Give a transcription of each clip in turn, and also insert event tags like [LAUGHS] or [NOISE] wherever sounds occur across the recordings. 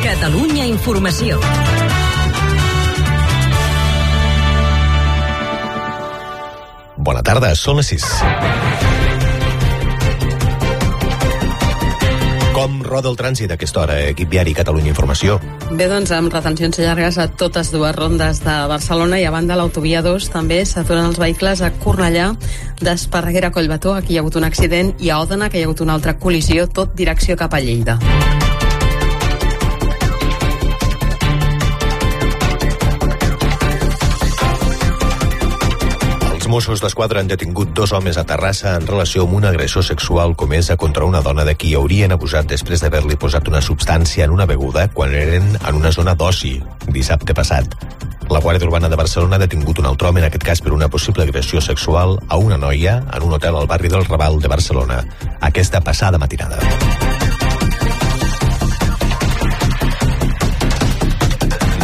Catalunya Informació. Bona tarda, són les 6. Com roda el trànsit a aquesta hora, equip viari Catalunya Informació? Bé, doncs, amb retencions llargues a totes dues rondes de Barcelona i a banda l'autovia 2 també s'aturen els vehicles a Cornellà, d'Esparreguera a Collbató, aquí hi ha hagut un accident, i a Òdena, que hi ha hagut una altra col·lisió, tot direcció cap a Lleida. Mossos d'Esquadra han detingut dos homes a Terrassa en relació amb una agressió sexual comesa contra una dona de qui haurien abusat després d'haver-li posat una substància en una beguda quan eren en una zona d'oci, dissabte passat. La Guàrdia Urbana de Barcelona ha detingut un altre home, en aquest cas per una possible agressió sexual a una noia en un hotel al barri del Raval de Barcelona, aquesta passada matinada.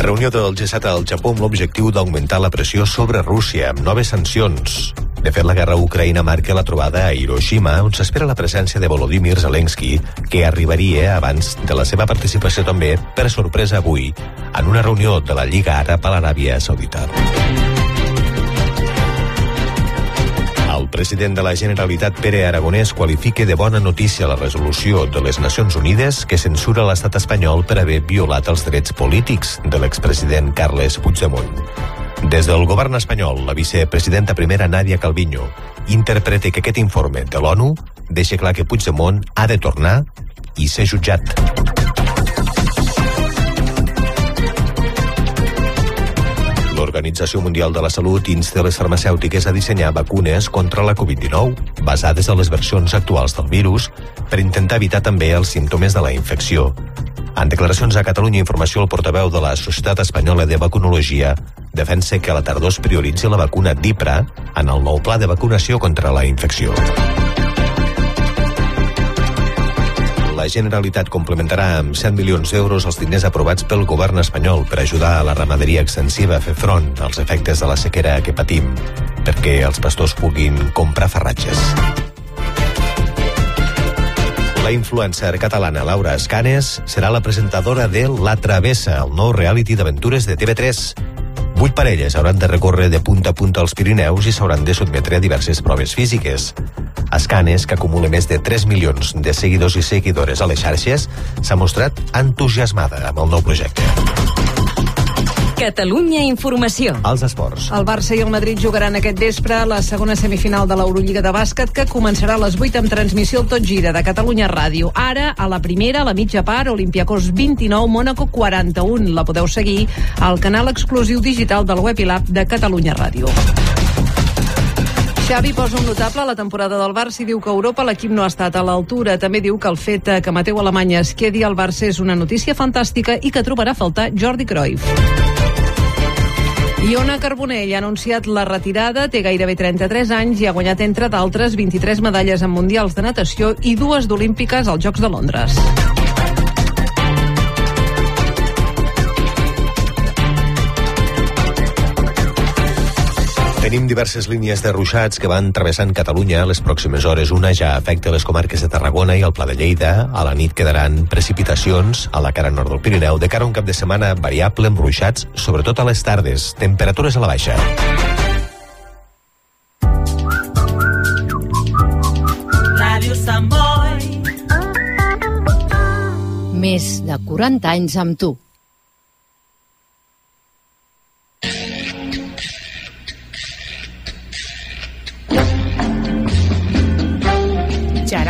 Reunió del G7 al Japó amb l'objectiu d'augmentar la pressió sobre Rússia amb noves sancions. De fet, la guerra a Ucraïna marca la trobada a Hiroshima, on s'espera la presència de Volodymyr Zelensky, que arribaria abans de la seva participació també, per sorpresa avui, en una reunió de la Lliga Àrab a l'Aràbia Saudita. President de la Generalitat, Pere Aragonès, qualifica de bona notícia la resolució de les Nacions Unides que censura l'estat espanyol per haver violat els drets polítics de l'expresident Carles Puigdemont. Des del govern espanyol, la vicepresidenta primera Nadia Calviño interpreta que aquest informe de l'ONU deixa clar que Puigdemont ha de tornar i ser jutjat. L'Organització Mundial de la Salut insta les farmacèutiques a dissenyar vacunes contra la Covid-19 basades en les versions actuals del virus per intentar evitar també els símptomes de la infecció. En declaracions a Catalunya Informació, el portaveu de la Societat Espanyola de Vacunologia defensa que a la tardor es prioritzi la vacuna d'IPRA en el nou pla de vacunació contra la infecció. La Generalitat complementarà amb 100 milions d'euros els diners aprovats pel govern espanyol per ajudar a la ramaderia extensiva a fer front als efectes de la sequera que patim, perquè els pastors puguin comprar farratges. La influencer catalana Laura Escanes serà la presentadora de La Travessa, el nou reality d'aventures de TV3. Vuit parelles hauran de recórrer de punta a punta als Pirineus i s'hauran de sotmetre a diverses proves físiques. Escanes, que acumula més de 3 milions de seguidors i seguidores a les xarxes, s'ha mostrat entusiasmada amb el nou projecte. Catalunya Informació. Els esports. El Barça i el Madrid jugaran aquest vespre a la segona semifinal de l'Eurolliga de bàsquet que començarà a les 8 amb transmissió al Tot Gira de Catalunya Ràdio. Ara, a la primera, a la mitja part, Olimpiakos 29, Mónaco 41. La podeu seguir al canal exclusiu digital del web i l'app de Catalunya Ràdio. Xavi posa un notable a la temporada del Barça i diu que a Europa l'equip no ha estat a l'altura. També diu que el fet que Mateu Alemanya es quedi al Barça és una notícia fantàstica i que trobarà a faltar Jordi Cruyff. Iona Carbonell ha anunciat la retirada, té gairebé 33 anys i ha guanyat, entre d'altres, 23 medalles en mundials de natació i dues d'olímpiques als Jocs de Londres. Diverses línies de ruixats que van travessant Catalunya les pròximes hores. Una ja afecta les comarques de Tarragona i el Pla de Lleida. A la nit quedaran precipitacions a la cara nord del Pirineu. De cara a un cap de setmana variable amb ruixats, sobretot a les tardes. Temperatures a la baixa. Ràdio Sant Boi. Més de 40 anys amb tu.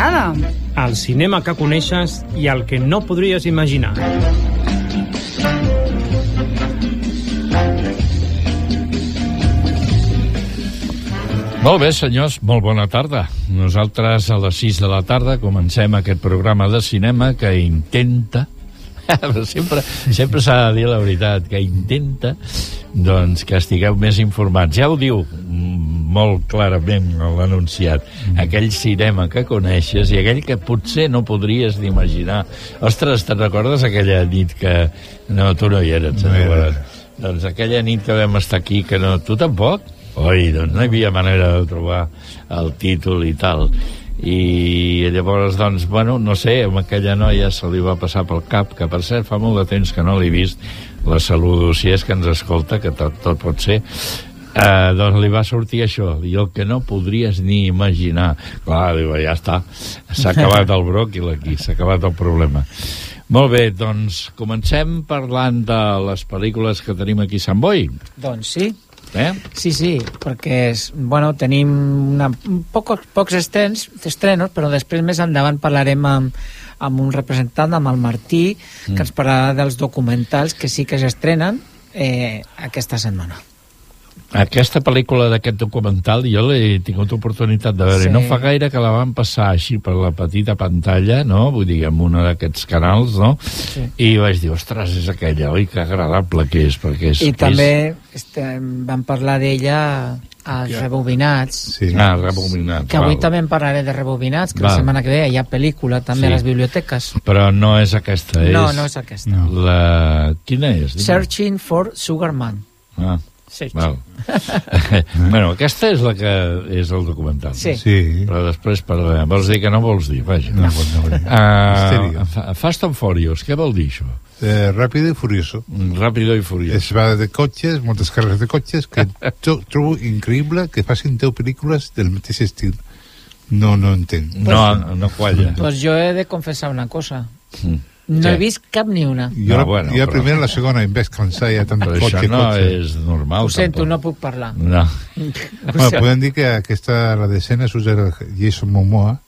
Gerada. El cinema que coneixes i el que no podries imaginar. Molt bé, senyors, molt bona tarda. Nosaltres a les 6 de la tarda comencem aquest programa de cinema que intenta [LAUGHS] sempre, sempre s'ha de dir la veritat, que intenta doncs, que estigueu més informats. Ja ho diu molt clarament l'anunciat. Mm. Aquell cinema que coneixes i aquell que potser no podries ni imaginar. Ostres, te'n recordes aquella nit que... No, tu no hi eres. No era. doncs aquella nit que vam estar aquí, que no... Tu tampoc? Oi, doncs no hi havia manera de trobar el títol i tal. I llavors, doncs, bueno, no sé, amb aquella noia se li va passar pel cap, que per cert fa molt de temps que no l'he vist, la saludo si és que ens escolta, que tot, tot pot ser, eh, doncs li va sortir això, i el que no podries ni imaginar. Clar, diu, ja està, s'ha [LAUGHS] acabat el bròquil aquí, s'ha acabat el problema. Molt bé, doncs comencem parlant de les pel·lícules que tenim aquí a Sant Boi. Doncs sí, Eh? sí, sí, perquè és, bueno, tenim una, pocs, pocs estrenos, estrenos, però després més endavant parlarem amb, amb un representant, amb el Martí, mm. que ens parlarà dels documentals que sí que s'estrenen eh, aquesta setmana. Aquesta pel·lícula d'aquest documental jo l'he tingut oportunitat de veure. Sí. No fa gaire que la van passar així per la petita pantalla, no? Vull dir, en una d'aquests canals, no? Sí. I vaig dir, ostres, és aquella, oi, que agradable que és, perquè és... I és... també este, vam parlar d'ella als Rebobinats, Sí. Ah, rebobinat. que avui val. també en parlaré de Rebobinats, que la Val. setmana que ve hi ha pel·lícula també Sí. a les biblioteques. Però no és aquesta, és... No, no és aquesta. No. La... Quina és? Digue'm. Searching for Sugarman. Ah, Searching. val. [LAUGHS] bueno, aquesta és la que és el documental. Sí. Sí. Però després parlarem. Vols dir que no vols dir? Vaja. No, no, no. Uh, Fast and Furious, què vol dir això? Eh, Rápido y Furioso. Ràpido i furiós. Es va de cotxes, moltes carreres de cotxes, que [LAUGHS] jo trobo increïble que facin 10 pel·lícules del mateix estil. No, no entenc. No, no qualla. Pues jo he de confessar una cosa. Mm. No Què? he vist cap ni una. Jo, No, la, bueno, jo però- primera i la segona em vaig cansar ja tant Però cotxe, això no cotxe. és normal. Ho sento, tampoc. no puc parlar. No. [LAUGHS] Bueno, podem dir que aquesta, la decena, és el Jason Momoa,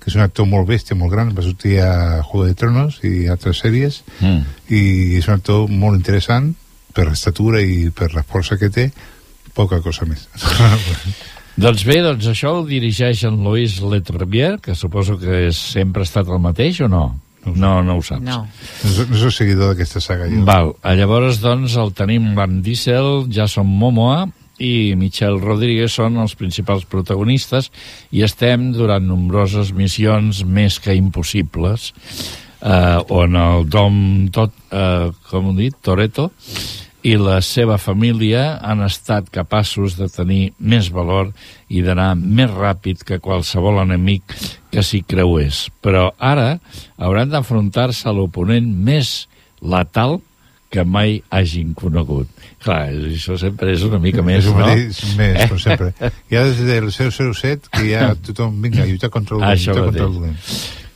que és un actor molt bèstia, molt gran, va sortir a Juego de Tronos i altres sèries, Mm. i és un actor molt interessant per l'estatura i per la força que té, poca cosa més. [LAUGHS] Doncs bé, doncs això ho dirigeix en Louis Leterrier, que suposo que és, sempre ha estat el mateix o no? No, no ho saps. No. no, no soc seguidor d'aquesta saga, jo. Val, Ah, llavors doncs el tenim Van Diesel, Jason Momoa i Michelle Rodríguez són els principals protagonistes i estem durant nombroses missions més que impossibles eh, on el Dom tot, eh, com ho dit, Toretto i la seva família han estat capaços de tenir més valor i d'anar més ràpid que qualsevol enemic que s'hi creués. Però ara hauran d'afrontar-se a l'oponent més letal que mai hagin conegut. Clar, això sempre és una mica més, és un no? mateix més, com [LAUGHS] sempre. Ja des del 007 que ja tothom, vinga, lluitar contra el dolent, Això contra el dolent.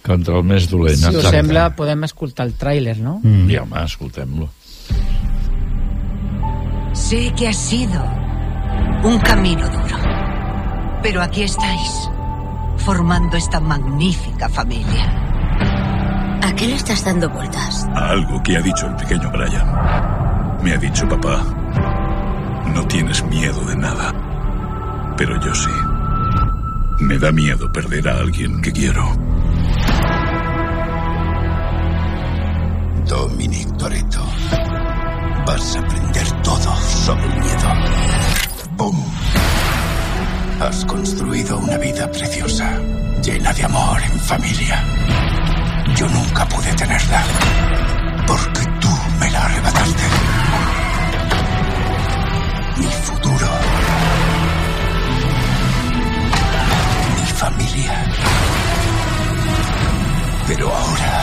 Contra el més dolent. Si us sembla, podem escoltar el tràiler, no? Mm. I home, escoltem-lo. Sé que ha sido un camino duro, pero aquí estáis, formando esta magnífica familia. ¿A qué le estás dando vueltas? A algo que ha dicho el pequeño Brian. Me ha dicho, papá, no tienes miedo de nada. Pero yo sí. Me da miedo perder a alguien que quiero. Dominic Toretto. Vas a aprender todo sobre el miedo. ¡Bum! Has construido una vida preciosa, llena de amor en familia. Yo nunca pude tenerla, porque tú me la arrebataste. Mi futuro. Mi familia. Pero ahora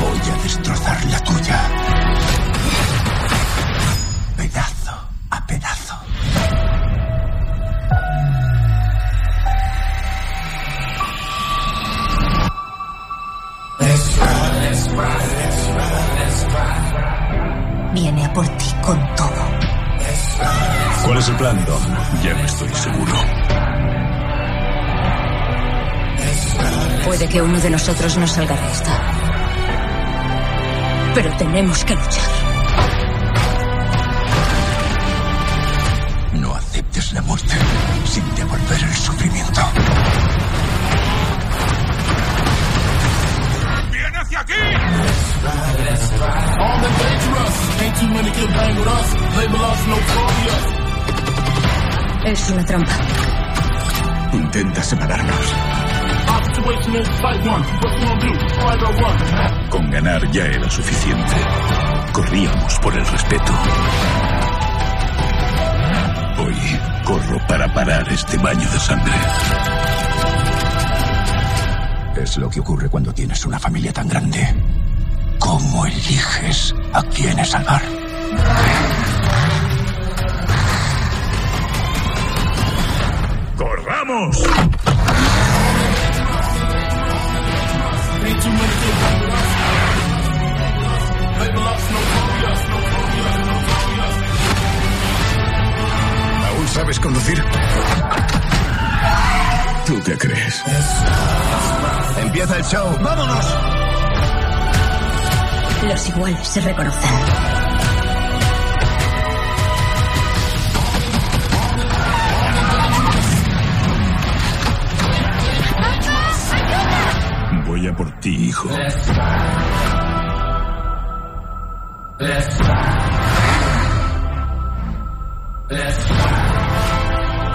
voy a destrozar la tuya. Pedazo. Viene a por ti con todo. ¿Cuál es el plan, Dom? Ya no estoy seguro. Puede que uno de nosotros no salga de esta. Pero tenemos que luchar. Es una trampa. Intenta separarnos. Con ganar ya era suficiente. Corríamos por el respeto. Hoy corro para parar este baño de sangre. Es lo que ocurre cuando tienes una familia tan grande. ¿Cómo eliges a quiénes salvar? ¿Aún sabes conducir? ¿Tú qué crees? Empieza el show. ¡Vámonos! Los iguales se reconocen. Por ti, hijo.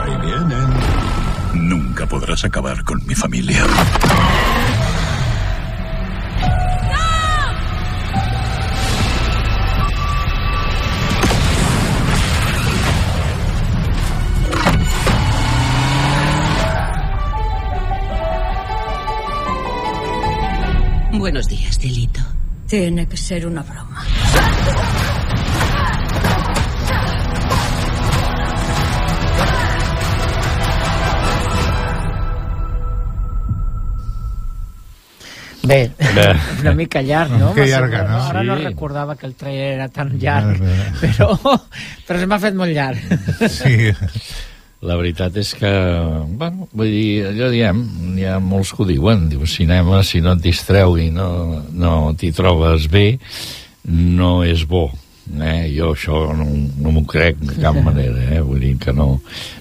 Ahí vienen. Nunca podrás acabar con mi familia. Tiene que ser una broma. Bé, Bé. [LAUGHS] una mica llarg, no? Que llarga, no? Ara no Sí. recordava que el trailer era tan llarg, [LAUGHS] però, però se m'ha fet molt llarg. Sí. La veritat és que, bueno, vull dir, allò diem, hi ha molts que ho diuen, diu, cinema, si no et distreu i no, no t'hi trobes bé, no és bo. Eh? Jo això no, no m'ho crec de cap [LAUGHS] manera, eh? vull dir que no,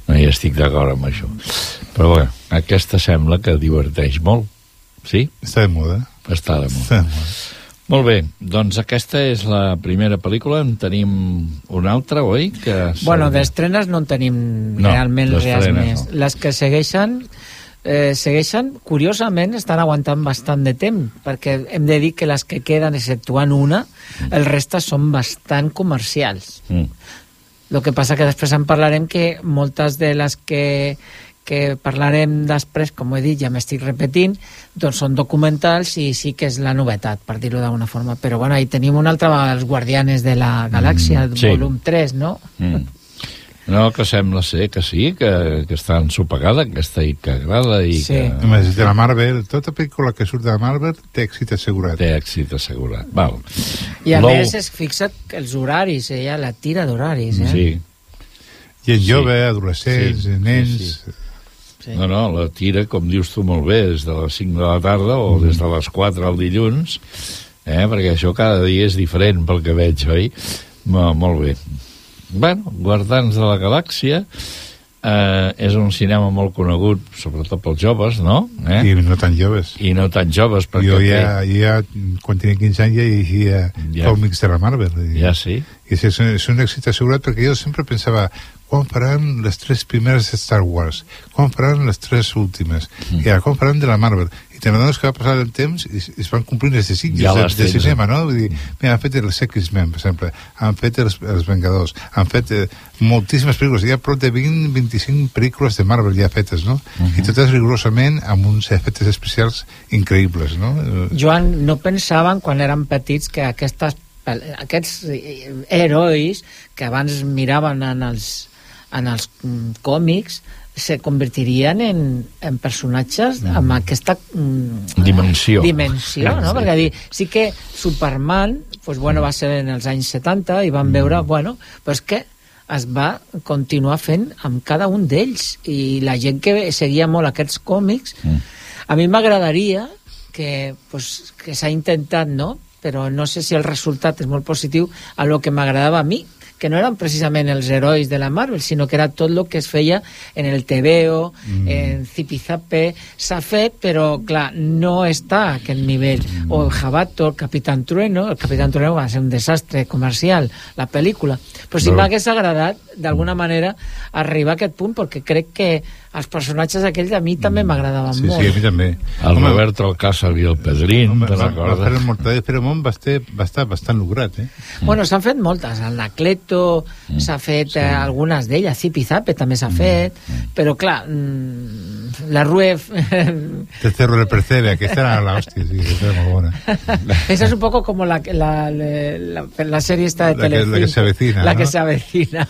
no hi estic d'acord amb això. Però bé, aquesta sembla que diverteix molt, sí? Està de moda. Està de moda. Està de moda. Molt bé, doncs aquesta és la primera pel·lícula, en tenim una altra, oi? Que Bueno, d'estrenes no en tenim No, realment res més. no. Les que segueixen, eh, segueixen, curiosament, estan aguantant bastant de temps, perquè hem de dir que les que queden, exceptuant una, el reste són bastant comercials. Mm. El que passa que després en parlarem que moltes de les que, que parlarem després, com he dit, ja m'estic repetint, doncs són documentals i sí que és la novetat, per dir-ho d'alguna forma. Però bueno, ahí tenim una altra vegada els Guardianes de la Galàxia, Mm, sí. volum 3, no? Mm. No, que sembla ser que sí, que, que està ensopegada aquesta i que agrada i Sí. que A més, de la Marvel, tota pel·lícula que surt de la Marvel té èxit assegurat. té èxit assegurat. Val. I a L'ou- més, es fixa que els horaris, ella la tira d'horaris, eh? Sí. Gent Sí. jove, adolescents, Sí, sí, nens... sí. No, no, la tira, com dius tu molt bé, des de les 5 de la tarda o des de les 4 al dilluns, eh? perquè això cada dia és diferent pel que veig, oi? Mo, molt bé. Bueno, Guardans de la Galàxia eh, és un cinema molt conegut, sobretot pels joves, no? Eh? I no tan joves. I no tan joves, perquè Jo té- ja, ja, quan tenia 15 anys, ja llegia Ja. còmics de la Marvel. I, Ja sí. I és, és un èxit assegurat perquè jo sempre pensava quan faran les tres primeres Star Wars? Quan faran les tres últimes? Mm. I ara, quan faran de la Marvel? Te n'adones que va passar el temps i es, es van complint els desitjos Ja de, les de cinema, no? Vull dir, mira, han fet els X-Men, per exemple, han fet els, els Vengadors, han fet eh, moltíssimes pel·lícules, hi ha prop de 20-25 pel·lícules de Marvel ja fetes, no? Mhm. I totes rigorosament amb uns efectes especials increïbles, no? Joan, no pensaven quan eren petits que aquestes, aquests eh, herois que abans miraven en els, en els mm, còmics se convertirien en, en personatges mm. amb aquesta mm, Dimensió. dimensió, no? Sí. Perquè dir, sí que Superman pues, bueno, va ser en els anys 70 i van veure, bueno, però és que es va continuar fent amb cada un d'ells i la gent que seguia molt aquests còmics Mm. a mi m'agradaria que, pues, que s'ha intentat, no? Però no sé si el resultat és molt positiu a lo que m'agradava a mi, que no eren precisament els herois de la Marvel, sinó que era tot el que es feia en el TVO, mm. en Zipizape, s'ha fet, però, clar, no està a aquest nivell. Mm. O el Jabato, el Capitán Trueno, el Capitán Trueno va ser un desastre comercial, la pel·lícula. Però si No. m'hagués agradat d'alguna manera arribar a aquest punt perquè crec que els personatges aquells a mi també m'agradaven Sí, molt. sí, a mi també. El Robert Alcázar i el Pedrín, Home, te va, va fer recordes? el Mortadell i Filemón va, estar, va estar bastant lograt, eh? Bueno, s'han fet moltes. El Nacleto s'ha fet eh, algunes d'elles. Zipi Zape també s'ha fet. Però, clar, mm, la Rue... Te cerro el percebe, aquesta era la hòstia, sí, aquesta era molt bona. Esa es un poco como la, la, la, la serie esta de La que- la Telecinco. que se avecina, La ¿no? que se avecina.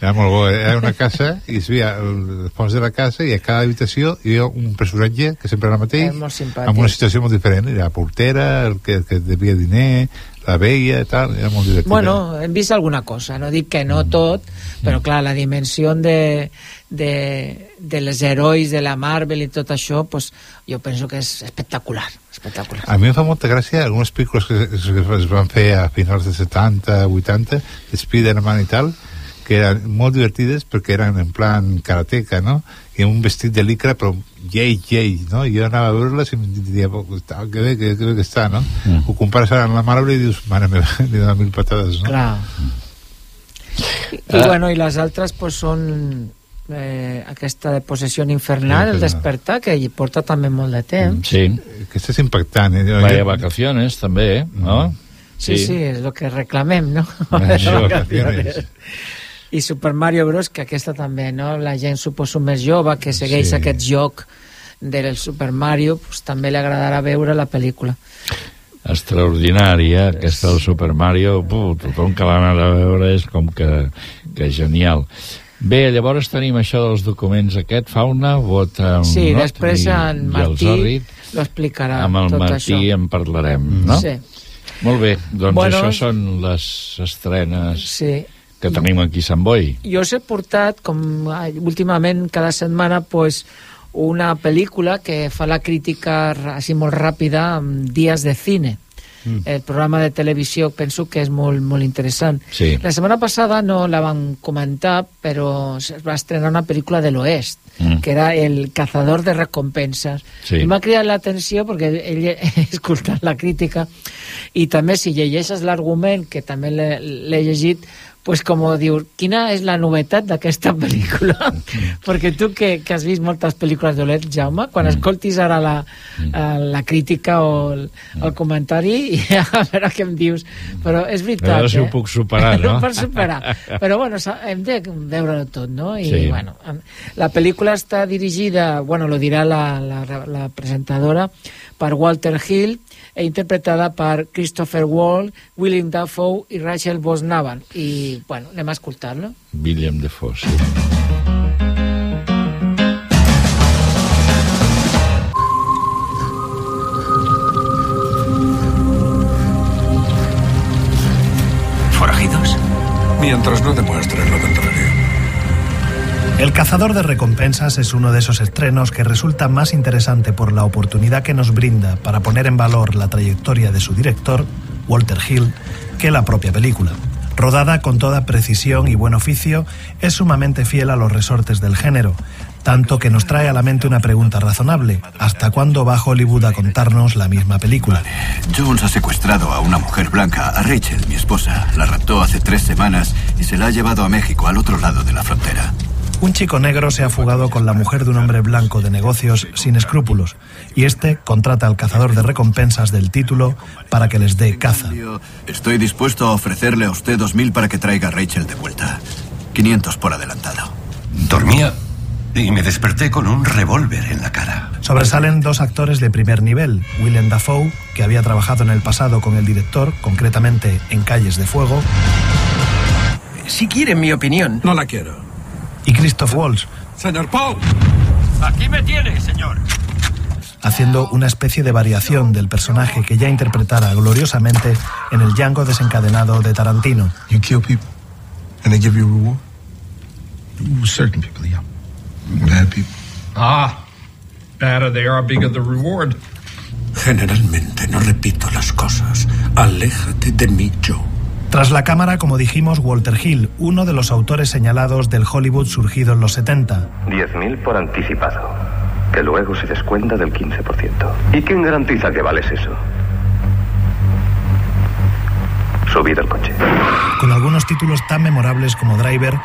Era molt bo, eh? era una casa i es veia el fons de la casa i a cada habitació hi havia un personatge que sempre era el mateix, simpàtic. amb una situació molt diferent. Era la portera, el que, el que devia diner, la veia i tal, era molt divertit. Bueno, hem vist alguna cosa, no dic que no tot, però clar, la dimensió de, de, de les herois de la Marvel i tot això, pues, jo penso que és espectacular, espectacular. A mi em fa molta gràcia algunes pel·lícules que, es- que es van fer a finals de 70, 80, Spider-Man i tal, que eren molt divertides perquè eren en plan karateca, no? I un vestit de licra, però llei, llei, no? I jo anava a veure-les i em diria, "Oh, que bé, que, que bé que està, no? Mm. Ho compares ara amb la Marvel i dius, mare meva, [LAUGHS] li dona mil patades, no? Clar. I, Ah. i, bueno, i les altres pues, són eh, aquesta possessió infernal, el despertar, que hi porta també molt de temps. Sí. Aquesta és impactant, eh? Vaya vacaciones, també, eh? No? Sí, sí, és el que reclamem, no? [LAUGHS] Vacaciones. I Super Mario Bros, que aquesta també, no? La gent suposo més jove que segueix Sí. sí. aquest joc del Super Mario, pues, també li agradarà veure la pel·lícula. extraordinària, aquesta del Super Mario, puh, tothom que l'ha anat a veure és com que, que genial. Bé, llavors tenim això dels documents aquest, Fauna, vota... Sí, no? després I- en Martí lo explicarà Amb el tot Martí això. en parlarem, no? Sí. Molt bé, doncs Bueno, això són les estrenes Sí. que tenim aquí a Sant Boi. Jo us he portat, com últimament cada setmana, pues, una pel·lícula que fa la crítica així molt ràpida amb Dies de Cine. Mm. El programa de televisió penso que és molt, molt interessant. Sí. La setmana passada no la van comentar, però es va estrenar una pel·lícula de l'Oest, Mm. que era El cazador de recompenses. Sí. I m'ha cridat l'atenció perquè ell [LAUGHS] he escoltat la crítica i també si llegeixes l'argument, que també l'he llegit, pues com dius, quina és la novetat d'aquesta pel·lícula? [LAUGHS] perquè tu que, que has vist moltes pel·lícules d'Olet, Jaume, quan escoltis ara la, eh, la crítica o el, el comentari, [LAUGHS] a veure què em dius. Però és A veritat, veure si eh? ho puc superar, [LAUGHS] no? pots superar. Però bueno, hem de veure-ho tot, no? I Sí. bueno, la pel·lícula està dirigida, bueno, lo dirà la, la, la presentadora, per Walter Hill, e interpretada per Christopher Wall, William Dafoe i Rachel Bosnavan. I, bueno, anem a escoltar-lo. William Defoe, sí. ¿Forajidos? Mientras no demuestren lo contrario. El cazador de recompensas es uno de esos estrenos que resulta más interesante por la oportunidad que nos brinda para poner en valor la trayectoria de su director, Walter Hill, que la propia película. Rodada con toda precisión y buen oficio, es sumamente fiel a los resortes del género, tanto que nos trae a la mente una pregunta razonable. ¿Hasta cuándo va Hollywood a contarnos la misma película? Jones ha secuestrado a una mujer blanca, a Rachel, mi esposa. La raptó hace tres semanas y se la ha llevado a México, al otro lado de la frontera. Un chico negro se ha fugado con la mujer de un hombre blanco de negocios sin escrúpulos y este contrata al cazador de recompensas del título para que les dé caza. Estoy dispuesto a ofrecerle a usted dos mil para que traiga a Rachel de vuelta. 500 por adelantado. Dormía y me desperté con un revólver en la cara. Sobresalen dos actores de primer nivel, Willem Dafoe, que había trabajado en el pasado con el director, concretamente en Calles de Fuego, Si quieren mi opinión. No la quiero. Y Christoph Waltz, Señor Paul. Aquí me tiene, señor. haciendo una especie de variación del personaje que ya interpretara gloriosamente en el Django desencadenado de Tarantino. You kill people, and they give you a reward. Certain people, yeah. Bad people. Ah, better they are, bigger the reward. Generalmente no repito las cosas. Aléjate de mí, Joe. Tras la cámara, como dijimos, Walter Hill, uno de los autores señalados del Hollywood surgido en los 70. 10.000 por anticipado, que luego se descuenta del 15%. ¿Y quién garantiza que vales eso? Subid al coche. con algunos títulos tan memorables como Driver,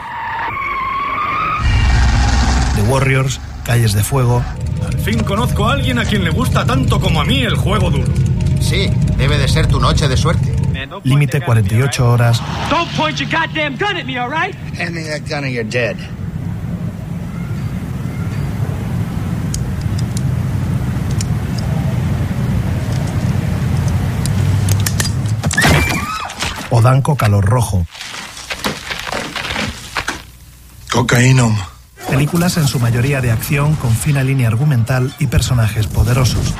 The Warriors, Calles de Fuego. Al fin conozco a alguien a quien le gusta tanto como a mí el juego duro. Sí, debe de ser tu noche de suerte. Límite 48 horas, Don't point your goddamn gun at me, all right? Hand me that gun or you're dead. o Danco Calor Rojo. Cocaína. Películas en su mayoría de acción con fina línea argumental y personajes poderosos.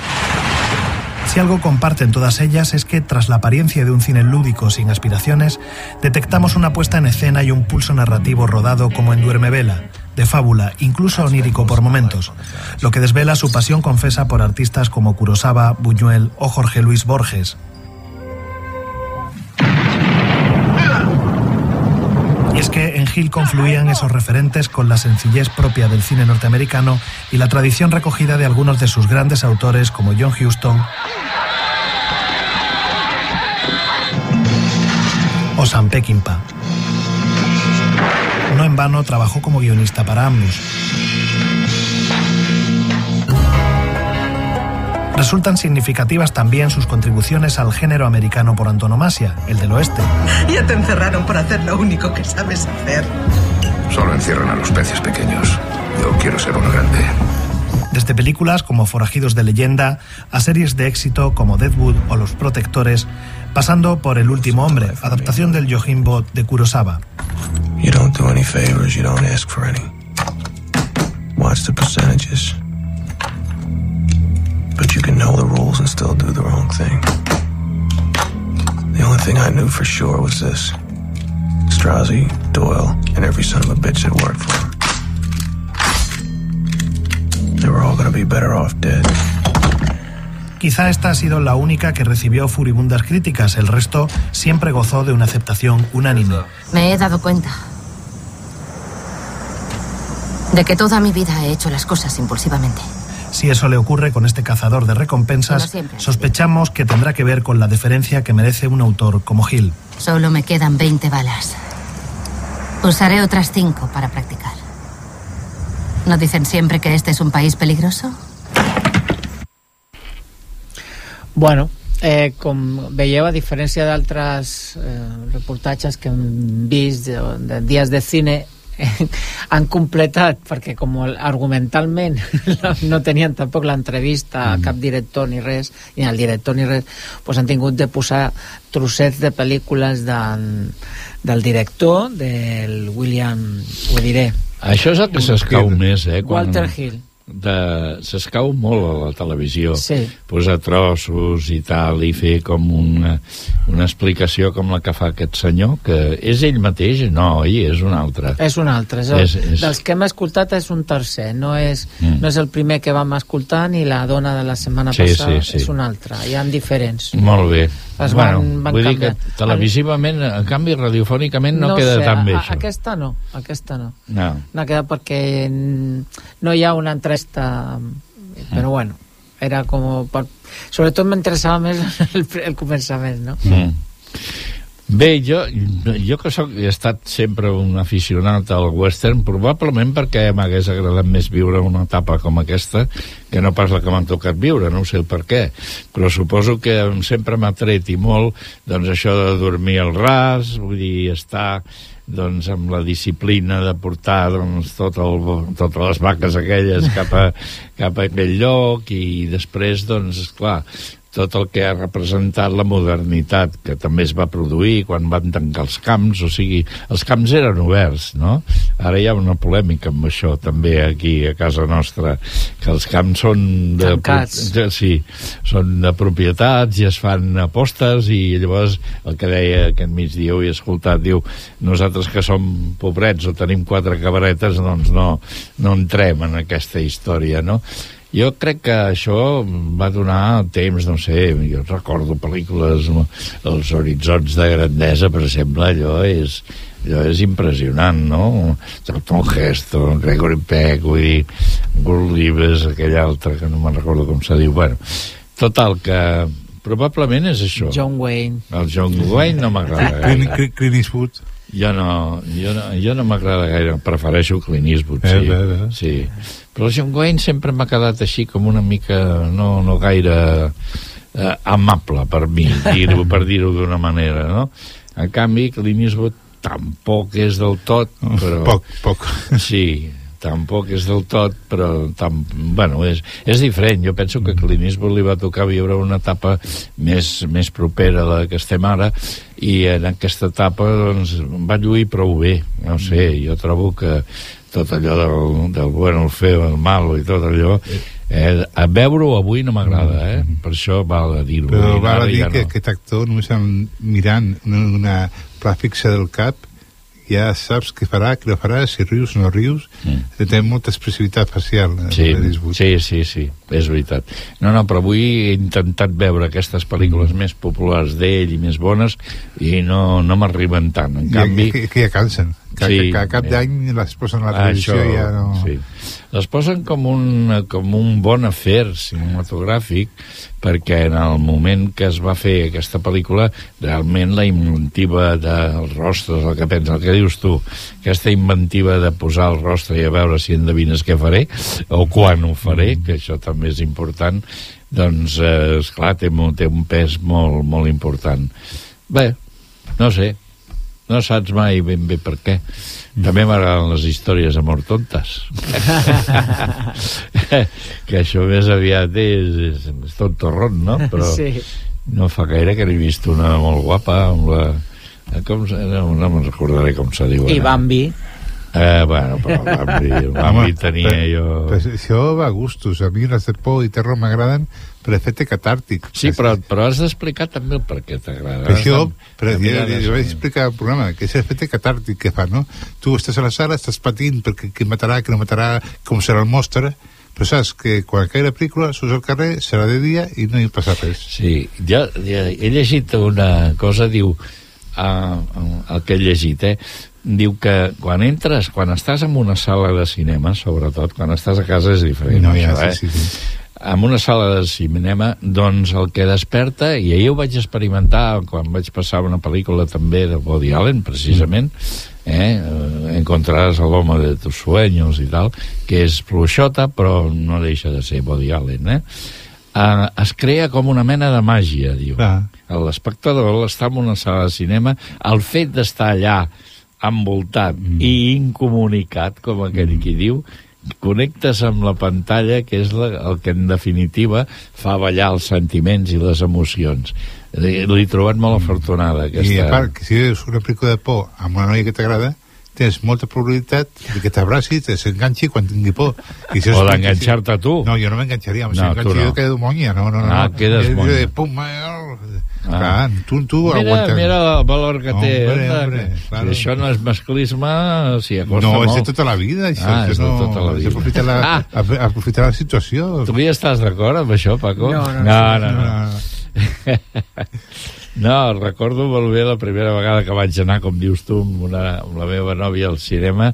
Si algo comparten todas ellas es que, tras la apariencia de un cine lúdico sin aspiraciones, detectamos una puesta en escena y un pulso narrativo rodado como en Duerme Vela, de fábula, incluso onírico por momentos, lo que desvela su pasión confesa por artistas como Kurosawa, Buñuel o Jorge Luis Borges. Confluían esos referentes con la sencillez propia del cine norteamericano y la tradición recogida de algunos de sus grandes autores como John Huston o Sam Peckinpah. No en vano trabajó como guionista para ambos. Resultan significativas también sus contribuciones al género americano por antonomasia, el del oeste. Ya te encerraron por hacer lo único que sabes hacer. Solo encierran a los peces pequeños. Yo quiero ser uno grande. Desde películas como Forajidos de leyenda a series de éxito como Deadwood o Los Protectores, pasando por El último hombre, adaptación del Yojimbo de Kurosawa. You don't do any favors, you don't ask for any. Watch the percentages. But you can know the rules and still do the wrong thing. The only thing I knew for sure was this Strozzi, Doyle, and every son of a bitch that worked for him. They were all gonna be better off dead. Quizá esta ha sido la única que recibió furibundas críticas, el resto siempre gozó de una aceptación unánime. Me he dado cuenta de que toda mi vida he hecho las cosas impulsivamente. Si eso le ocurre con este cazador de recompensas, sospechamos que tendrá que ver con la deferencia que merece un autor como Hill. Solo me quedan 20 balas. Usaré otras 5 para practicar. ¿No dicen siempre que este es un país peligroso? Bueno, eh, com veieu, a diferència d'altres eh, reportatges que hem vist de, de dies de cine, eh, [LAUGHS] han completat, perquè com argumentalment [LAUGHS] no tenien tampoc l'entrevista a cap director ni res, ni al director ni res, doncs han tingut de posar trossets de pel·lícules del, del director, del William, ho diré, Això és el que s'escau més, eh? Walter Hill. De... S'escau molt a la televisió. Sí. Posar trossos i tal, i fer com una, una explicació com la que fa aquest senyor, que és ell mateix? No, oi, és un altre. És un altre. És el, És- és- Dels que hem escoltat és un tercer. No és, Mm. no és el primer que vam escoltar ni la dona de la setmana Sí, passada. sí, sí. És un altre. Hi ha diferents. Molt bé. Es bueno, van- van vull dir que televisivament, en canvi, radiofònicament no, queda sé, tan bé, a, això. Aquesta no, aquesta no. No. No queda perquè no hi ha una entrevista, però bueno, era com... Per... Sobretot m'interessava més [LAUGHS] el, el començament, no? Mm. Bé, jo, jo que soc, he estat sempre un aficionat al western, probablement perquè m'hagués agradat més viure una etapa com aquesta que no pas la que m'han tocat viure, no sé per què, però suposo que sempre m'ha tret i molt doncs això de dormir al ras, vull dir, estar doncs amb la disciplina de portar doncs, tot el, totes les vaques aquelles cap a, [LAUGHS] cap a aquell lloc i després, doncs, esclar, tot el que ha representat la modernitat que també es va produir quan van tancar els camps, o sigui, els camps eren oberts, no? Ara hi ha una polèmica amb això també aquí a casa nostra, que els camps són de, Tancats. de- sí, són de propietats i es fan apostes i llavors el que deia aquest migdia ho he escoltat, diu nosaltres que som pobrets o tenim quatre cabaretes doncs no, no entrem en aquesta història, no? Jo crec que això va donar temps, no sé, jo recordo pel·lícules, Els horitzons de grandesa, per exemple, allò és, allò és impressionant, no? Tom Heston, Gregory Peck, vull dir, Gul Libes, aquell altre, que no me'n recordo com se diu. Bueno, total, que, probablement és això. John Wayne. El John Wayne no m'agrada Clint Eastwood. Jo no, jo no, jo no m'agrada gaire, prefereixo Clint Eastwood, Eh, sí. bé, bé. sí. Però John Wayne sempre m'ha quedat així com una mica, no, no gaire eh, amable per mi, dir-ho [LAUGHS] per dir-ho d'una manera, no? En canvi, Clint Eastwood tampoc és del tot, però... Poc, poc. Sí, tampoc és del tot, però tam, bueno, és, és diferent. Jo penso que a Clint Eastwood li va tocar viure una etapa més, més propera a la que estem ara i en aquesta etapa doncs, va lluir prou bé. No sé, jo trobo que tot allò del, del bueno, el feo, el malo i tot allò eh, a veure-ho avui no m'agrada, eh? Per això val a dir-ho. Però val a dir ja que no. aquest actor només mirant una, una pla fixa del cap ja saps què farà, què no farà, si rius o no rius, mm. té molta expressivitat facial. eh, Sí, sí, sí, sí, és veritat. No, no, però avui he intentat veure aquestes pel·lícules més populars d'ell i més bones i no, no m'arriben tant. En I, canvi... que, que ja cansen. Que, Sí, sí, que, cap eh. d'any les posen a la televisió i ja no... Sí. Les posen com un, com un bon afer cinematogràfic perquè en el moment que es va fer aquesta pel·lícula realment la inventiva dels rostres, el que pensa, el que dius tu, aquesta inventiva de posar el rostre i a veure si endevines què faré o quan ho faré, que això també és important, doncs, eh, esclar, té, té un pes molt, molt important. Bé, no sé, no saps mai ben bé per què. També m'agraden les històries amor tontes. [LAUGHS] que això més aviat és, és, és tontorrón, no? Però Sí. no fa gaire que n'he vist una molt guapa amb la... Com, no, no me'n recordaré com se diu. I ara. Eh, bueno, però Bambi tenia però, jo... Però això va a gustos. A mi les de por i terror m'agraden per efecte catàrtic. Sí, però, però has d'explicar també el per què t'agrada. Per això, però jo, jo, jo vaig explicar el programa, que és l'efecte catàrtic que fa, no? Tu estàs a la sala, estàs patint perquè qui matarà, qui no matarà, com serà el monstre, però saps que quan caigui la pel·lícula surts al carrer, serà de dia i no hi passa res. Sí, jo, jo he llegit una cosa, diu, uh, el que he llegit, eh? Diu que quan entres, quan estàs en una sala de cinema, sobretot, quan estàs a casa és diferent, No, ja, això, eh? sí, sí, sí. En una sala de cinema, doncs el que desperta, i ahir ho vaig experimentar quan vaig passar una pel·lícula també de Woody Allen, precisament, eh? eh, Encontraràs l'home de tus sueños i tal, que és fluixota, però no deixa de ser Woody Allen, eh? Uh, es crea com una mena de màgia, diu. Clar. L'espectador està en una sala de cinema, el fet d'estar allà envoltat mm. i incomunicat, com aquell qui diu, connectes amb la pantalla, que és la, el que en definitiva fa ballar els sentiments i les emocions. Li, li he trobat molt afortunada, aquesta... I a part, que si veus una pel·lícula de por amb una noia que t'agrada, tens molta probabilitat de que t'abraci i s'enganxi quan tingui por. I si O és- d'enganxar-te tu. No, jo no m'enganxaria, No, si no. jo quedo monya, no, no, no. Ah, no. quedes jo monya. Pum, eh, Ah. Clar, tu, tu Mira, aguantes. mira el valor que té. Hombre, anda, hombre, claro. Si això no és masclisme, s'hi acosta No, molt. és de tota la vida, això. Ah, és de no, tota la vida. aprofitar la, Ah. ap- aprofitar la situació. Tu hi estàs d'acord amb això, Paco? No, no, no. no, no, no. [LAUGHS] No, recordo molt bé la primera vegada que vaig anar, com dius tu, amb, una, amb la meva nòvia al cinema,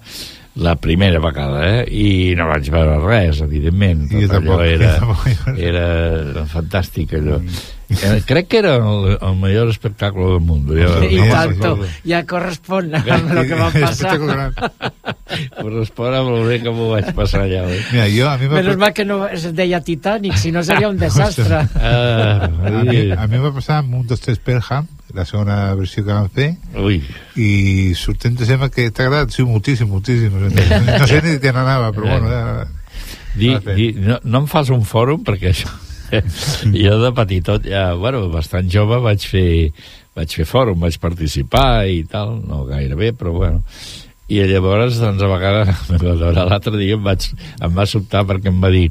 la primera vegada, eh? I no vaig veure res, evidentment. Jo Tot allò tampoc, era, jo tampoc. era fantàstic, allò. Eh, Crec que era el, el millor espectacle del món. I no, tanto, ja correspon amb el que va passar. Correspon amb el bé que m'ho vaig passar allà. Eh? Mira, jo, a mi va... Menos mal que no es deia Titanic, si no seria un [LAUGHS] desastre. Ah, a, mi, a mi va passar amb un 2 3 Pelham, la segona versió que van fer, Ui. i sortent de sembla que t'ha agradat, sí, moltíssim, moltíssim. No, no sé ni què n'anava, però bueno... Ja, Di, di, no, no em fas un fòrum perquè això [LAUGHS] jo de petitot ja, bueno, bastant jove vaig fer vaig fer fòrum, vaig participar i tal, no gaire bé, però bueno i llavors, doncs, a vegades [LAUGHS] l'altre dia em, vaig, em va sobtar perquè em va dir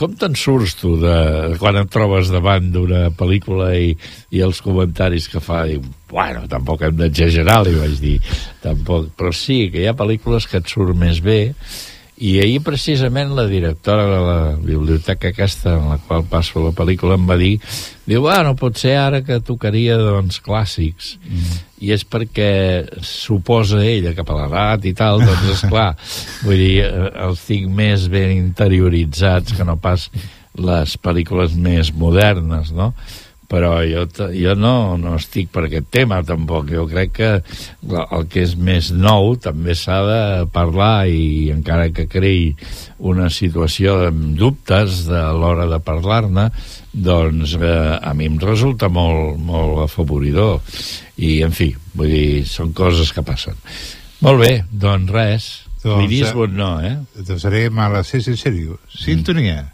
com te'n surts tu de, quan et trobes davant d'una pel·lícula i, i els comentaris que fa diu, bueno, tampoc hem d'exagerar li vaig dir, tampoc però sí, que hi ha pel·lícules que et surt més bé i ahir precisament la directora de la biblioteca aquesta en la qual passo la pel·lícula em va dir diu, bueno, potser ara que tocaria doncs clàssics mm. i és perquè suposa ella cap a l'edat i tal, doncs és clar [LAUGHS] vull dir, els tinc més ben interioritzats que no pas les pel·lícules més modernes, no? Però jo, jo no, no estic per aquest tema tampoc, jo crec que la- el que és més nou també s'ha de parlar i encara que creï una situació amb dubtes de l'hora de parlar-ne doncs eh, a mi em resulta molt, molt afavoridor i en fi, vull dir, són coses que passen molt bé, doncs res Doncs, Clint Eastwood no, eh? Doncs harem a 6 en sèrio. Sintonia. Bé,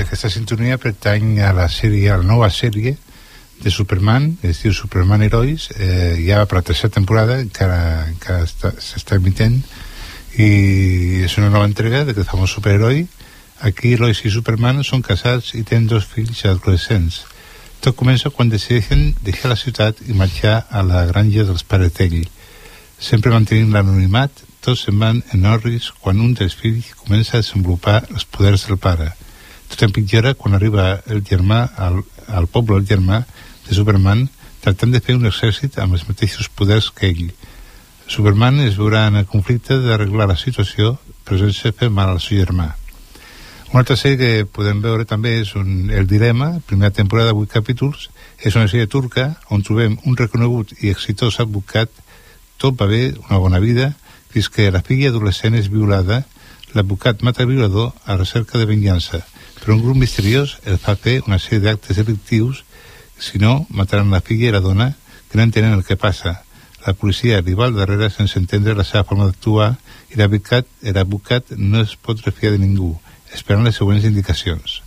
aquesta sintonia pertany a la sèrie, a la nova sèrie de Superman, es diu Superman Herois, eh, ja per la tercera temporada, encara, encara està- s'està emitent, i és una nova entrega d'aquest famós superheroi. Aquí Lois i Superman són casats i tenen dos fills adolescents. Tot comença quan decideixen deixar la ciutat i marxar a la granja dels pares d'ell. Sempre mantenint l'anonimat, tots se'n van en Norris quan un dels fills comença a desenvolupar els poders del pare. Tot empitjora quan arriba el germà al, al poble el germà de Superman tractant de fer un exèrcit amb els mateixos poders que ell. Superman es veurà en el conflicte d'arreglar la situació sense fer mal al seu germà. Una altra sèrie que podem veure també és un, El Dilema, primera temporada, 8 capítols. És una sèrie turca on trobem un reconegut i exitós advocat, tot va bé, una bona vida, fins que la filla adolescent és violada, l'advocat mata el violador a recerca de venjança, però un grup misteriós el fa fer una sèrie d'actes delictius, si no, mataran la filla i la dona, que no entenen el que passa. La policia li va al darrere sense entendre la seva forma d'actuar i l'advocat l'advocat no es pot refiar de ningú, esperant les següents indicacions.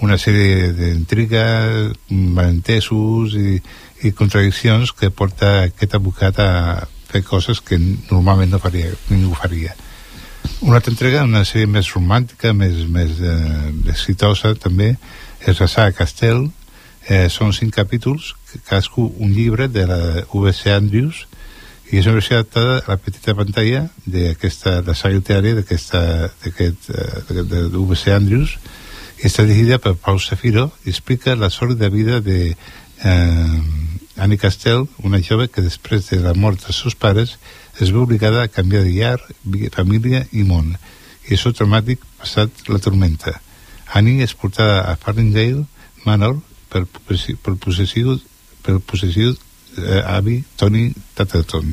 una sèrie d'intrigues, malentesos i, i contradiccions que porta aquest advocat a fer coses que normalment no faria, ningú faria. Una altra entrega, una sèrie més romàntica, més, més eh, exitosa també, és la saga Castell. Eh, són cinc capítols, cadascú un llibre de la V.C. Andrews, i és una versió adaptada a la petita pantalla d'aquesta, la saga literària d'aquesta, d'aquest, eh, de, de V.C. Andrews, i està dirigida per Pau Safiro i explica la sòlida vida de eh, Annie Castell, una jove que després de la mort dels seus pares es veu obligada a canviar de llar, família i món, i seu traumàtic passat la tormenta. Annie és portada a Farringdale Manor per, per possessiu, per possessiu eh, avi Tony Tattleton.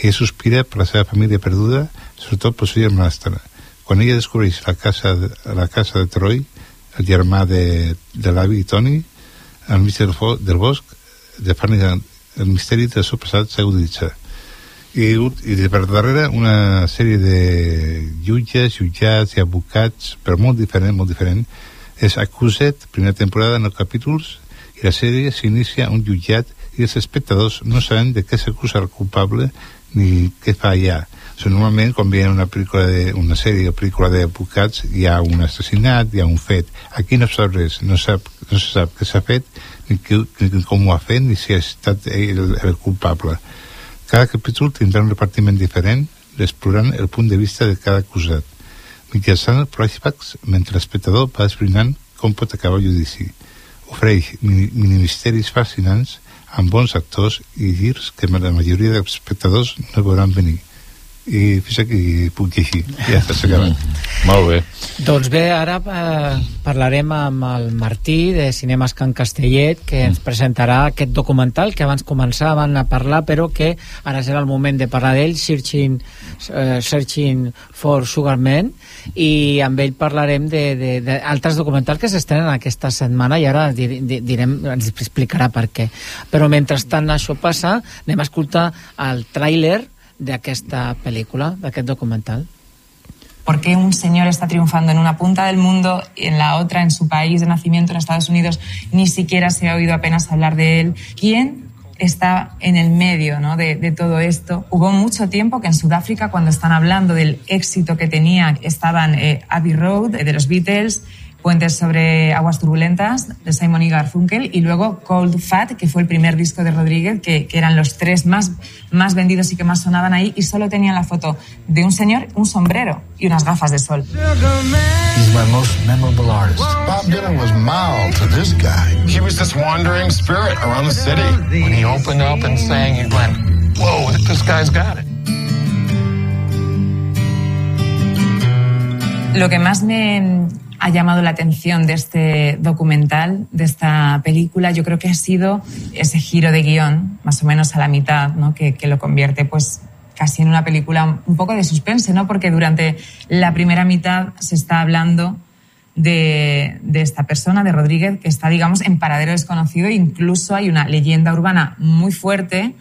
Ella sospira per la seva família perduda, sobretot pel seu germanastre. Quan ella descobreix la casa, de, la casa de Troy, el germà de, de l'avi Tony, al mig del, del bosc, de Farringdale, el misteri del seu passat s'aguditza i, i de per darrere una sèrie de jutges, jutjats i advocats, però molt diferent, molt diferent. És Accuset, primera temporada, nou capítols, i la sèrie s'inicia un jutjat i els espectadors no saben de què s'acusa el culpable ni què fa allà. O sigui, normalment, quan veien una, pel·lícula de, una sèrie o pel·lícula d'advocats, hi ha un assassinat, hi ha un fet. Aquí no sap res, no, sap, no se sap què s'ha fet, ni, que, ni com ho ha fet, ni si ha estat ell el, el culpable. Cada capítol tindrà un repartiment diferent, explorant el punt de vista de cada acusat, mitjançant flashbacks mentre l'espectador va esbrinant com pot acabar el judici. Ofereix mini-misteris fascinants amb bons actors i girs que la majoria dels espectadors no veuran venir i fins aquí puc llegir. Ja està acabat mm. molt bé. Doncs bé, ara eh, parlarem amb el Martí de Cinemes Can Castellet que ens presentarà aquest documental que abans començaven a parlar però que ara serà el moment de parlar d'ell Searching, eh, Searching for Sugar Man. I amb ell parlarem d'altres documentals que s'estrenen aquesta setmana i ara direm, ens explicarà per què. Però mentrestant això passa anem a escoltar el tràiler de esta película, de aquest documental? ¿Por qué un señor está triunfando en una punta del mundo y en la otra, en su país de nacimiento, en Estados Unidos, ni siquiera se ha oído apenas hablar de él? ¿Quién está en el medio ¿no? de, de, todo esto. Hubo mucho tiempo que en Sudáfrica, cuando están hablando del éxito que tenía, estaban eh, Abbey Road, eh, de los Beatles, Puentes sobre aguas turbulentas de Simon y Garfunkel y luego Cold Fat, que fue el primer disco de Rodríguez, que, que, eran los tres más, más vendidos y que más sonaban ahí y solo tenían la foto de un señor, un sombrero y unas gafas de sol. He's my most memorable artist. Bob Dylan was mild to this guy. He was this wandering spirit around the city. When he opened up and sang, he went, whoa, this guy's got it. Lo que más me ha llamado la atención de este documental, de esta película, yo creo que ha sido ese giro de guion, más o menos a la mitad, ¿no? que, lo convierte pues casi en una película un poco de suspense, ¿no? porque durante la primera mitad se está hablando de, esta persona, de Rodríguez, que está, digamos, en paradero desconocido. Incluso hay una leyenda urbana muy fuerte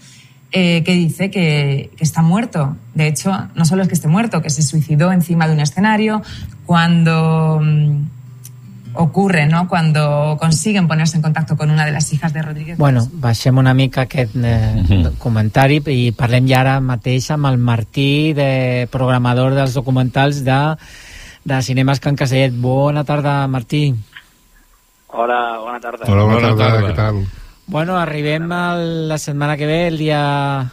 eh, que dice que, está muerto. De hecho, no solo es que esté muerto, que se suicidó encima de un escenario, cuando um, ocurre, no? Cuando consiguen ponerse en contacto con una de las hijas de Rodríguez. Bueno, baixem una mica aquest eh, uh -huh. comentari i parlem ja ara mateix amb el Martí, de programador dels documentals de, de Cinemes Can Casellet. Bona tarda, Martí. Hola, bona tarda. Hola, bona, bona tarda, tarda, què tal? Bueno, arribem a la setmana que ve, el dia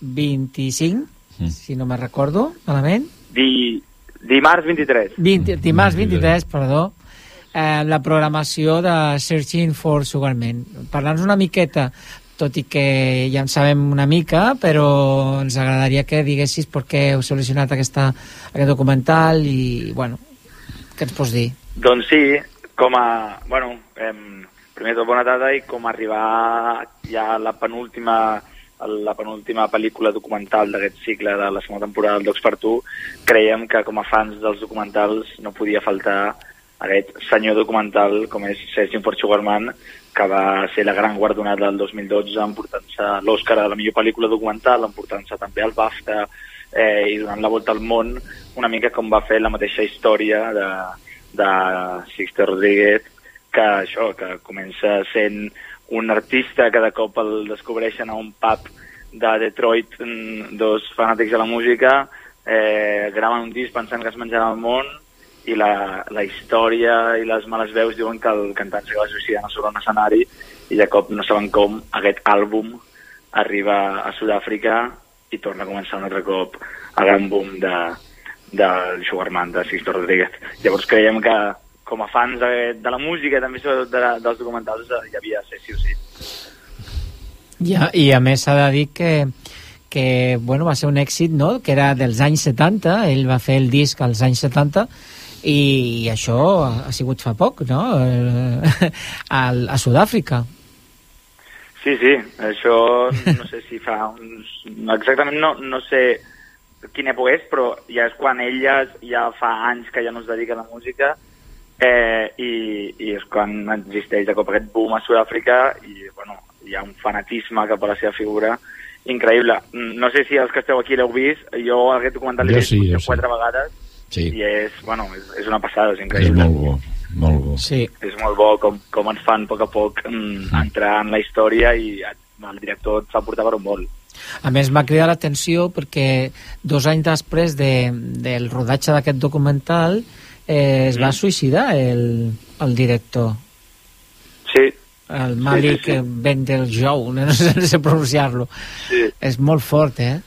25, mm. si no me recordo malament. Di, Dimarts 23. 20, dimarts 23, perdó. Eh, la programació de Searching for Sugarman. Parlant-nos una miqueta, tot i que ja en sabem una mica, però ens agradaria que diguessis per què heu seleccionat aquesta, aquest documental i, bueno, què ens pots dir? Doncs sí, com a... Bueno, eh, primer tot bona tarda i com a arribar ja a la penúltima la penúltima pel·lícula documental d'aquest cicle de la segona temporada del Docs per Tu, creiem que com a fans dels documentals no podia faltar aquest senyor documental com és Sergi for Sugarman, que va ser la gran guardonada del 2012 emportant-se l'Oscar de la millor pel·lícula documental, emportant-se també el BAFTA eh, i donant la volta al món una mica com va fer la mateixa història de, de Sixte Rodríguez que això, que comença sent un artista de cop el descobreixen a un pub de Detroit, mm, dos fanàtics de la música, eh, graven un disc pensant que es menjarà el món i la, la història i les males veus diuen que el cantant se va suïcidar sobre un escenari i de cop no saben com aquest àlbum arriba a Sud-àfrica i torna a començar un altre cop el gran boom de, del Sugarman, de Sixto Rodríguez. Llavors creiem que com a fans de, de la música i també sobretot de, dels documentals eh, hi havia de ser sí o sí. I a, i a més s'ha de dir que, que bueno, va ser un èxit no? que era dels anys 70, ell va fer el disc als anys 70 i això ha sigut fa poc, no? [LAUGHS] A, a Sud-àfrica. Sí, sí, això no sé si fa uns... Exactament no, no sé quina època és, però ja és quan ell ja, ja fa anys que ja no es dedica a la música eh, i, i és quan existeix de cop aquest boom a Sud-àfrica i bueno, hi ha un fanatisme cap a la seva figura increïble. No sé si els que esteu aquí l'heu vist, jo aquest documental l'he vist sí, jo sí. quatre vegades Sí. i és, bueno, és, és una passada, és És increïble. molt bo, molt bo. Sí. És molt bo com, com ens fan a poc a poc mm, entrar en la història i el director et fa portar per un vol. A més, m'ha cridat l'atenció perquè dos anys després de, del rodatge d'aquest documental eh, es va suïcidar el, el director. Sí. El Malik Sí, sí, sí. sí, Bendel Jou, no sé, no sé pronunciar-lo. Sí. És molt fort, eh?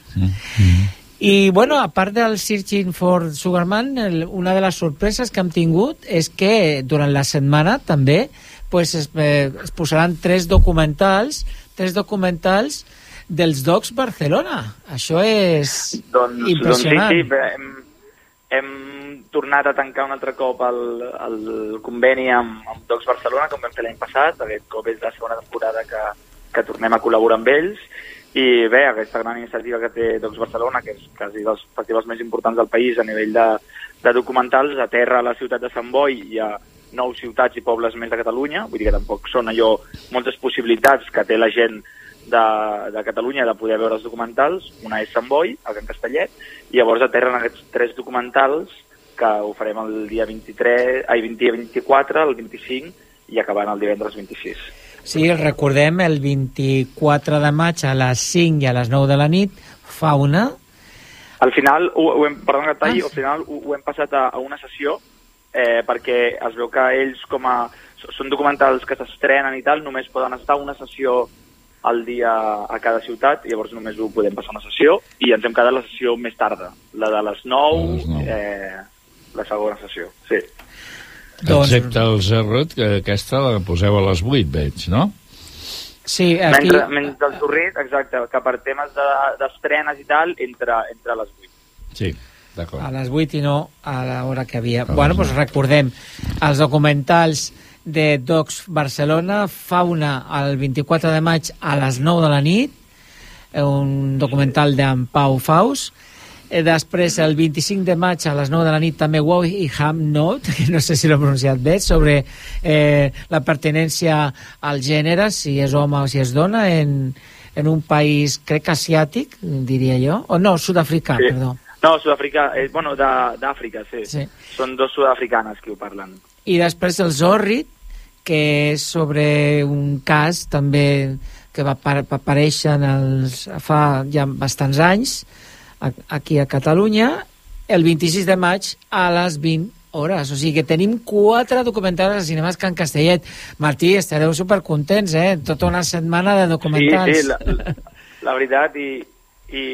I, bueno, a part del Searching for Sugarman, el, una de les sorpreses que hem tingut és que durant la setmana també pues, es, eh, es posaran tres documentals, tres documentals dels Docs Barcelona. Això és Doncs, impressionant. doncs sí, sí, hem, tornat a tancar un altre cop el, el conveni amb, amb Docs Barcelona, com vam fer l'any passat. Aquest cop és la segona temporada que, que tornem a col·laborar amb ells. I bé, aquesta gran iniciativa que té Docs Barcelona, que és quasi dels festivals més importants del país a nivell de, de documentals, aterra a la ciutat de Sant Boi i a nou ciutats i pobles més de Catalunya, vull dir que tampoc són allò moltes possibilitats que té la gent de, de Catalunya de poder veure els documentals, una és Sant Boi, el Can Castellet, i llavors aterren aquests tres documentals que ho farem el dia 23, ai, 20, 24, el 25 i acabant el divendres 26. Sí, recordem el 24 de maig a les 5 i a les 9 de la nit, Fauna, Al final, ho, ho hem, perdona que et talli, al final ho, ho hem passat a, a una sessió eh, perquè es veu que ells com a... Són documentals que s'estrenen i tal, només poden estar una sessió al dia a cada ciutat, i llavors només ho podem passar una sessió, i ens hem quedat la sessió més tarda, la de les 9, eh, la segona sessió, sí. Doncs- Excepte el Zerrot, que aquesta la poseu a les 8, veig, no? Sí, aquí... Mentre, mentre el Torrit, exacte, que per temes de- d'estrenes i tal, entre, entre les 8. Sí, d'acord. a les 8 i no a l'hora que havia. bueno, doncs recordem els documentals de Docs Barcelona, Fauna el 24 de maig a les 9 de la nit, eh, un documental d'en Pau Faus, Eh, després, el 25 de maig a les 9 de la nit, també Wow i Ham Note, [LAUGHS] que no sé si l'he pronunciat bé, sobre eh, la pertinència al gènere, si és home o si és dona, en, en un país, crec que asiàtic, diria jo, o no, sud-africà, Sí. perdó. No, Sud-àfrica, eh, bueno, d'Àfrica, sí. Sí. Són dos sud-africanes que ho parlen. I després el Zorrit, que és sobre un cas també que va, par va aparèixer en els, fa ja bastants anys a, aquí a Catalunya el 26 de maig a les 20 hores. O sigui que tenim quatre documentals a Cinemes Can Castellet. Martí, estareu supercontents, eh? Tota una setmana de documentals. Sí, sí, la, la veritat, i, i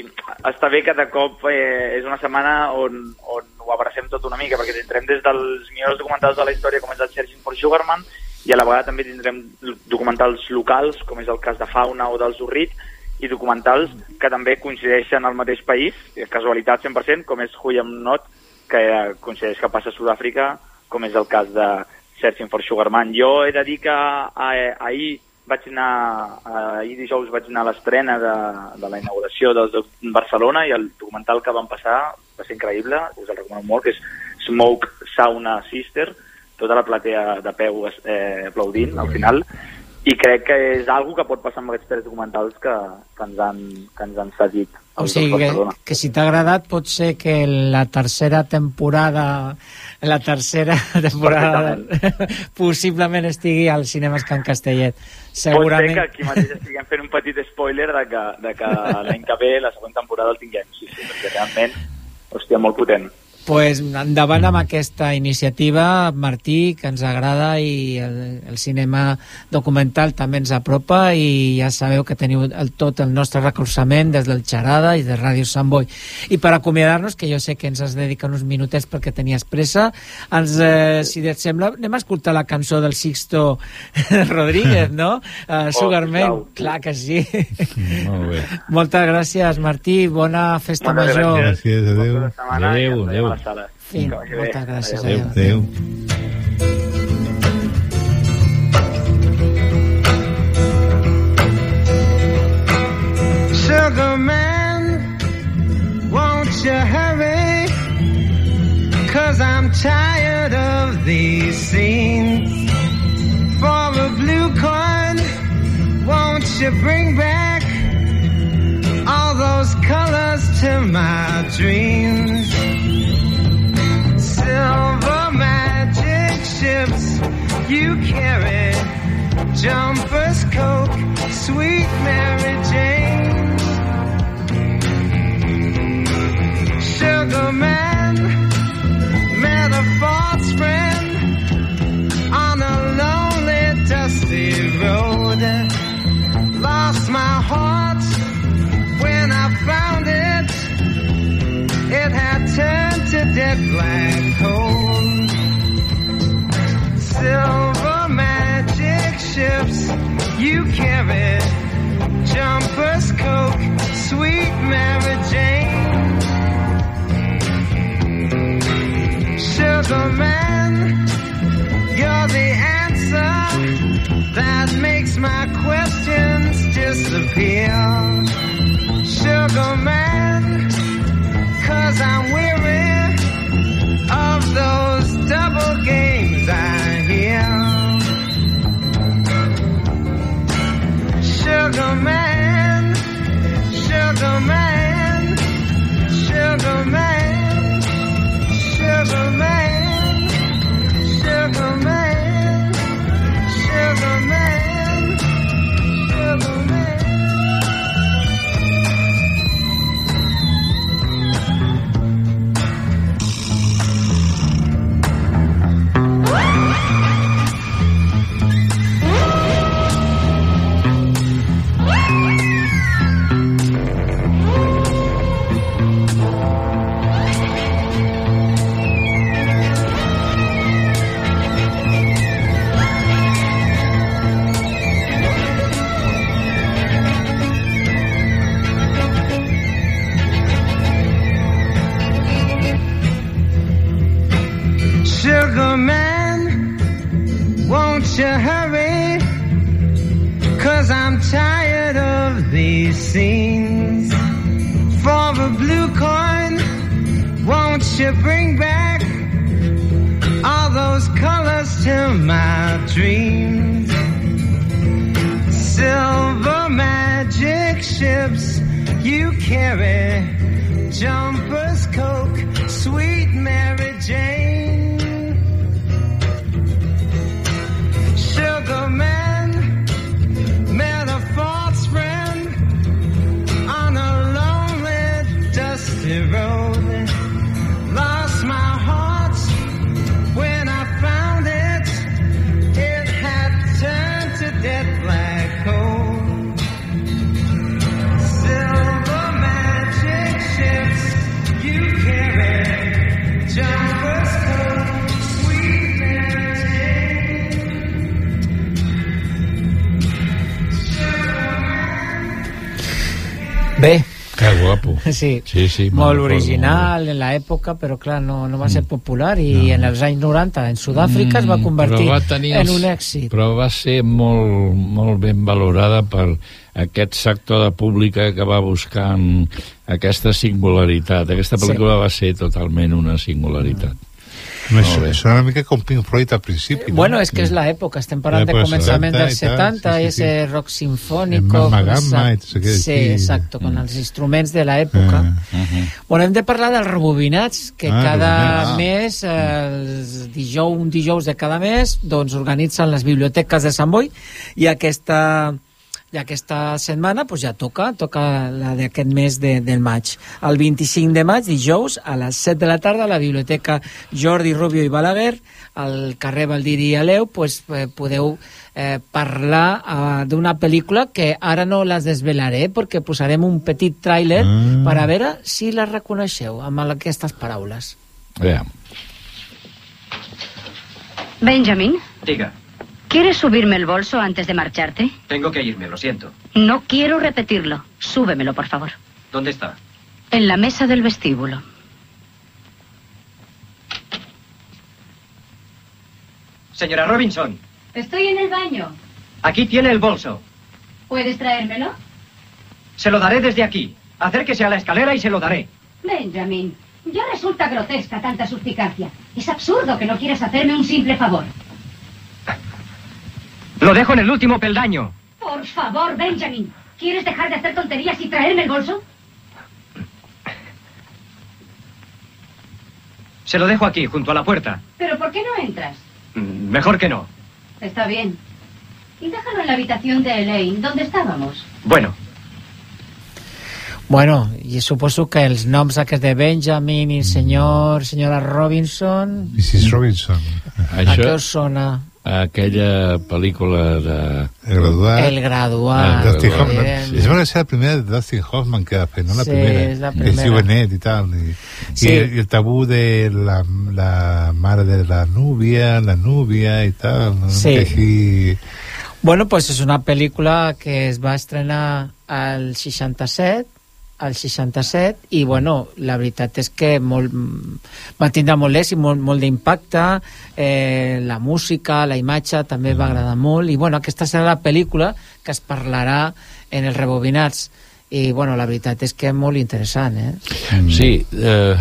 està bé que de cop eh, és una setmana on, on ho abracem tot una mica, perquè tindrem des dels millors documentals de la història, com és el Searching for Sugarman, i a la vegada també tindrem documentals locals, com és el cas de Fauna o del Zorrit, i documentals que també coincideixen al mateix país, casualitat 100%, com és Huyam Not, que eh, coincideix que passa a Sud-àfrica, com és el cas de Searching for Sugarman. Jo he de dir que eh, ahir vaig anar, eh, ahir dijous vaig anar a l'estrena de, de la inauguració del de Barcelona i el documental que van passar va ser increïble, us el recomano molt, que és Smoke Sauna Sister, tota la platea de peu eh, aplaudint al final, i crec que és algo que pot passar amb aquests tres documentals que, que, ens, han, que ens han cedit. O sigui que, que si t'ha agradat pot ser que la tercera temporada la tercera [LAUGHS] temporada [LAUGHS] possiblement estigui al Cinemes Can Castellet. Pot Segurament. ser que aquí mateix estiguem fent un petit spoiler de que, de que l'any que ve, la següent temporada, el tinguem. Sí, sí, perquè realment, hòstia, molt potent. Pues endavant amb aquesta iniciativa, Martí, que ens agrada i el, el cinema documental també ens apropa i ja sabeu que teniu el, tot el nostre recolzament des del Xarada i de Ràdio Sant Boi. I per acomiadar-nos, que jo sé que ens has dedicat uns minutets perquè tenies pressa, ens, eh, si et sembla, anem a escoltar la cançó del Sixto [LAUGHS] Rodríguez, no? Uh, Sugarman, sisplau. clar que sí. [LAUGHS] Molt bé. Moltes gràcies, Martí, bona festa Moltes major. gràcies. Gràcies, adéu. Adéu, adéu. Fin, moltes gràcies. Adéu. Adéu. Adéu. Sugar man, won't you hurry? Cause I'm tired of these scenes. For a blue coin, won't you bring back all those colors to my dreams? Silver magic ships you carry, jumpers, coke, sweet Mary Jane. Sugar man, met to dead black coal. Silver magic ships you carry, jumpers, coke, sweet Mary Jane. Sugar man, you're the answer that makes my questions disappear. Sugar man, cause I'm weary double games I hear. Sugar man, Sí, sí, sí molt original en l'època, però clar, no, no va ser popular i en els anys 90 en Sud-àfrica es va Mm, convertir va tenir en un èxit. Però va ser molt, molt ben valorada per aquest sector de pública que va buscant aquesta singularitat. Aquesta pel·lícula va ser totalment una singularitat. Me bé. sona una mica com Pink Floyd al principi. no? Bueno, és que és l'època, estem parlant de començament 70 dels i tal, 70, sí, sí, ese sí. rock sinfónico... Mama con Gamma esa- i tot aquell Sí, aquí. exacto, con els instruments de l'època. Bueno, hem de parlar dels rebobinats, que Ah, cada rebobinats. mes, eh, els dijous, un dijous de cada mes, doncs organitzen les biblioteques de Sant Boi i aquesta i aquesta setmana pues, ja toca, toca la d'aquest mes de, del maig. El 25 de maig, dijous, a les 7 de la tarda, a la Biblioteca Jordi Rubio i Balaguer, al carrer Valdiri i Aleu, pues, eh, podeu eh, parlar eh, d'una pel·lícula que ara no les desvelaré perquè posarem un petit tràiler Mm. per a veure si la reconeixeu amb aquestes paraules. Veam. Benjamin, Diga, ¿quieres subirme el bolso antes de marcharte? tengo que irme, lo siento. No quiero repetirlo. Súbemelo, por favor. ¿Dónde está? En la mesa del vestíbulo. Señora Robinson, Estoy en el baño. aquí tiene el bolso. ¿Puedes traérmelo? Se lo daré desde aquí. Acérquese a la escalera y se lo daré. Benjamin, ya resulta grotesca tanta suspicacia. Es absurdo que no quieras hacerme un simple favor. Lo dejo en el último peldaño. Por favor, Benjamin, ¿quieres dejar de hacer tonterías y traerme el bolso? Se lo dejo aquí, junto a la puerta. ¿Pero por qué no entras? Mm, Mejor que no. Está bien. Y déjalo en la habitación de Elaine, donde estábamos. Bueno, Bueno, i suposo que els noms aquests de Benjamin i senyor, senyora Robinson... Mrs. Robinson. A què us sona? Aquella pel·lícula de... El graduat. El graduat. Ah, Dustin Hoffman. Es va ser la primera de Dustin Hoffman que va fer, no la Sí, primera. és la primera. diu Annette i tal. I, Sí. i, el, el tabú de la, la mare de la núvia, la núvia i tal. No? Sí. Que així... Bueno, pues és una pel·lícula que es va estrenar al 67 al 67 i bueno, la veritat és que molt, va tindre molt èxit, molt, molt d'impacte eh, la música, la imatge també va agradar molt i bueno, aquesta serà la pel·lícula que es parlarà en els rebobinats. I bueno, la veritat és que és molt interessant eh? Sí, eh,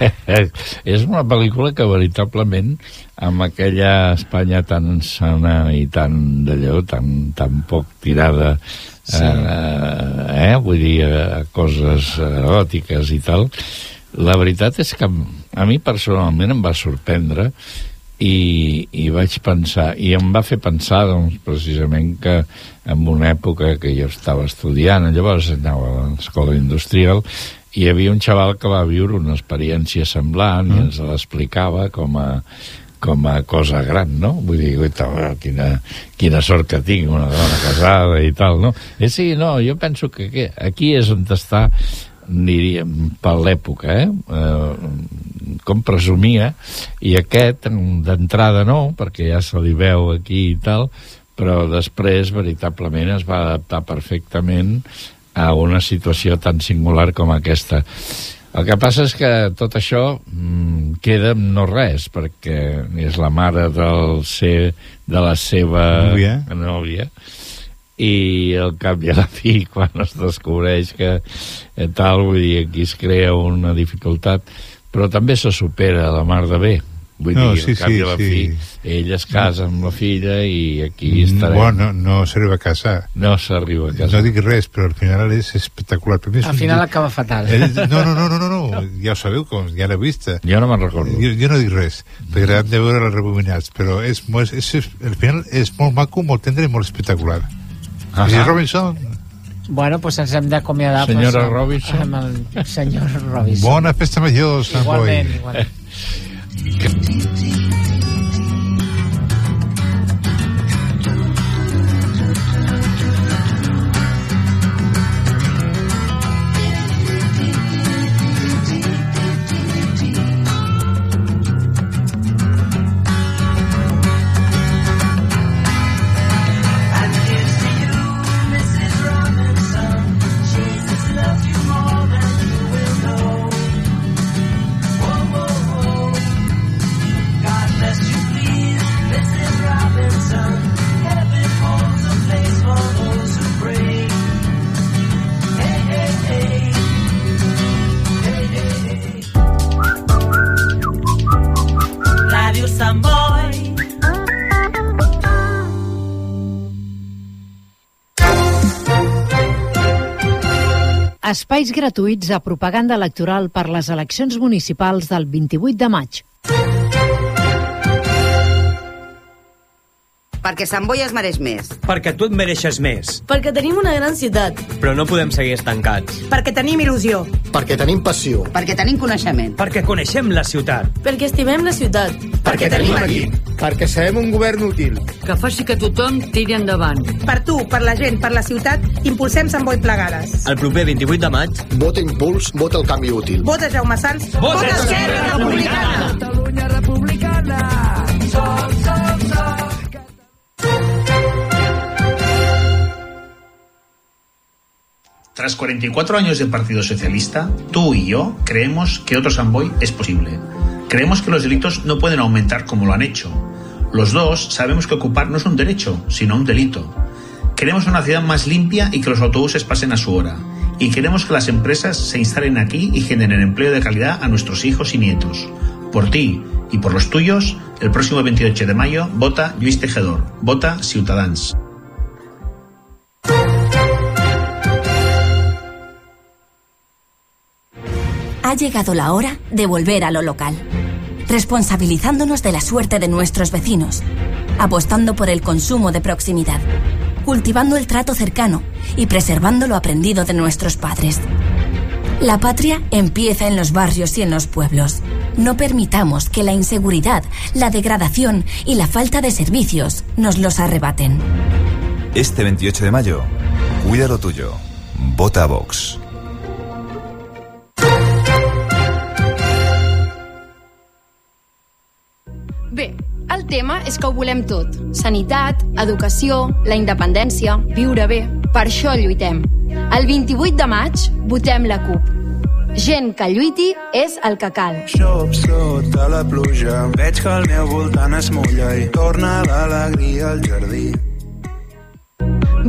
[LAUGHS] és una pel·lícula que veritablement amb aquella Espanya tan sana i tan d'allò, tan, tan poc tirada Sí. eh, eh, vull dir, a coses eròtiques i tal, la veritat és que a mi personalment em va sorprendre i, i vaig pensar, i em va fer pensar doncs, precisament que en una època que jo estava estudiant, llavors anava a l'escola industrial, hi havia un xaval que va viure una experiència semblant i ens l'explicava com a com a cosa gran, no? Vull dir, guaita, quina, quina sort que tinc, una dona casada i tal, no? Eh, sí, no, jo penso que, que aquí és on està, diríem, per l'època, eh? eh? Com presumia, i aquest, d'entrada no, perquè ja se li veu aquí i tal, però després, veritablement, es va adaptar perfectament a una situació tan singular com aquesta. El que passa és que tot això mm, queda en no res, perquè és la mare del ser, de la seva Núvia. nòvia i al cap i a la fi, [LAUGHS] quan es descobreix que eh, tal, vull dir, aquí es crea una dificultat, però també se supera la mar de bé. Vull No, dir, sí, al cap sí, i a la sí. fi, ell es casa amb la filla i aquí Mm, estarem. Bueno, no, no s'arriba a casar. No s'arriba a casar. No dic res, però al final és espectacular. És al final llibre- acaba fatal Eh, No, no, no, no, no, no. ja ho sabeu, com ja l'he vista. Jo no me'n recordo. Jo, jo no dic res, perquè hem de veure els rebobinats, però és, és, és, al final és molt maco, molt tendre i molt espectacular. Ahà. Mrs. Robinson, bueno, pues ens hem d'acomiadar Senyora pues, Robinson. amb el senyor Robinson bona festa major, Sant Boi. igualment, [LAUGHS] igualment. Espais gratuïts a propaganda electoral per les eleccions municipals del 28 de maig. Perquè Sant Boi es mereix més. Perquè tu et mereixes més. Perquè tenim una gran ciutat. Però no podem seguir estancats. Perquè tenim il·lusió. Perquè tenim passió. Perquè tenim coneixement. Perquè coneixem la ciutat. Perquè estimem la ciutat. Perquè tenim equip. Perquè sabem un govern útil. Que faci que tothom tiri endavant. Per tu, per la gent, per la ciutat, impulsem Sant Boi plegades. El proper 28 de maig... Vota Impuls, vota el canvi útil. Vota Jaume Sans. Vota Esquerra Republicana. Catalunya republicana. Tras 44 años de Partido Socialista, tú y yo creemos que otro Samboy es posible. Creemos que los delitos no pueden aumentar como lo han hecho. Los dos sabemos que ocupar no es un derecho, sino un delito. Queremos una ciudad más limpia y que los autobuses pasen a su hora. Y queremos que las empresas se instalen aquí y generen empleo de calidad a nuestros hijos y nietos. Por ti y por los tuyos, el próximo 28 de mayo, vota Luis Tejedor. Vota Ciutadans. Ha llegado la hora de volver a lo local, responsabilizándonos de la suerte de nuestros vecinos, apostando por el consumo de proximidad, cultivando el trato cercano y preservando lo aprendido de nuestros padres. La patria empieza en los barrios y en los pueblos. No permitamos que la inseguridad, la degradación y la falta de servicios nos los arrebaten. Este 28 de mayo, cuida lo tuyo. Vota Vox. Bé, el tema és que ho volem tot. Sanitat, educació, la independència, viure bé. Per això lluitem. El 28 de maig votem la CUP. Gent que lluiti és el que cal. Xop sota la pluja, veig que el meu voltant es mulla i torna l'alegria al jardí.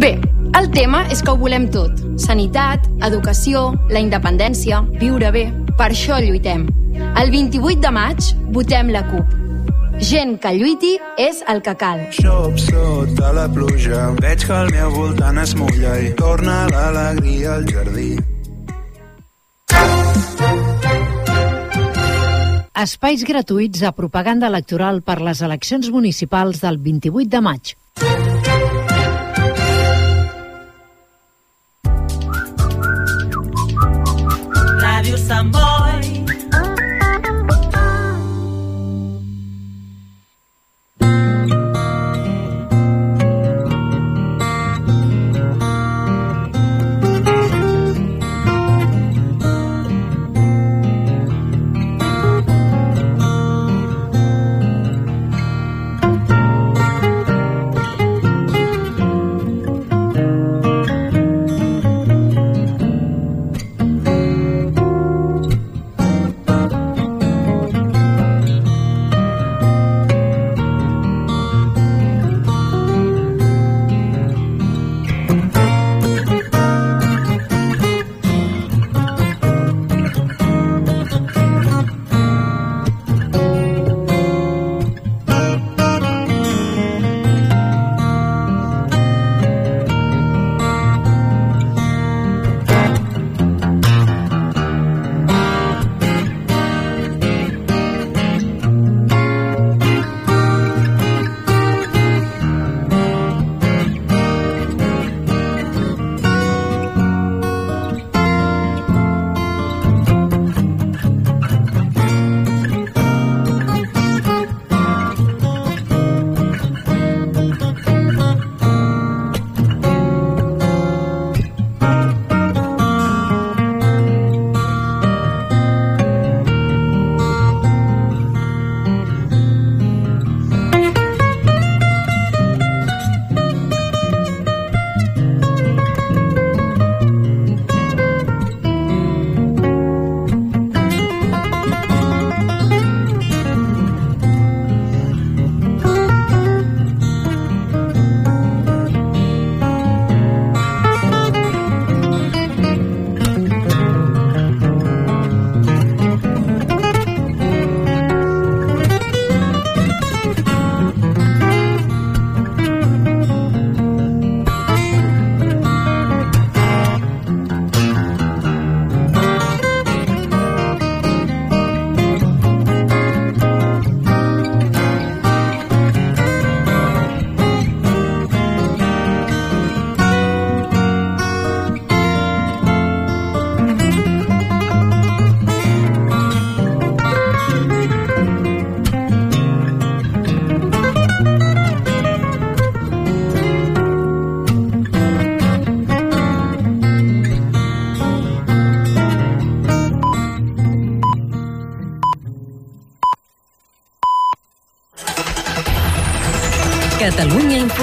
Bé, el tema és que ho volem tot. Sanitat, educació, la independència, viure bé. Per això lluitem. El 28 de maig votem la CUP. Gent que lluiti és el que cal. Xop sota la pluja, veig que el meu voltant es mulla i torna l'alegria al jardí. Espais gratuïts a propaganda electoral per les eleccions municipals del 28 de maig. Ràdio Sant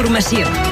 Informació.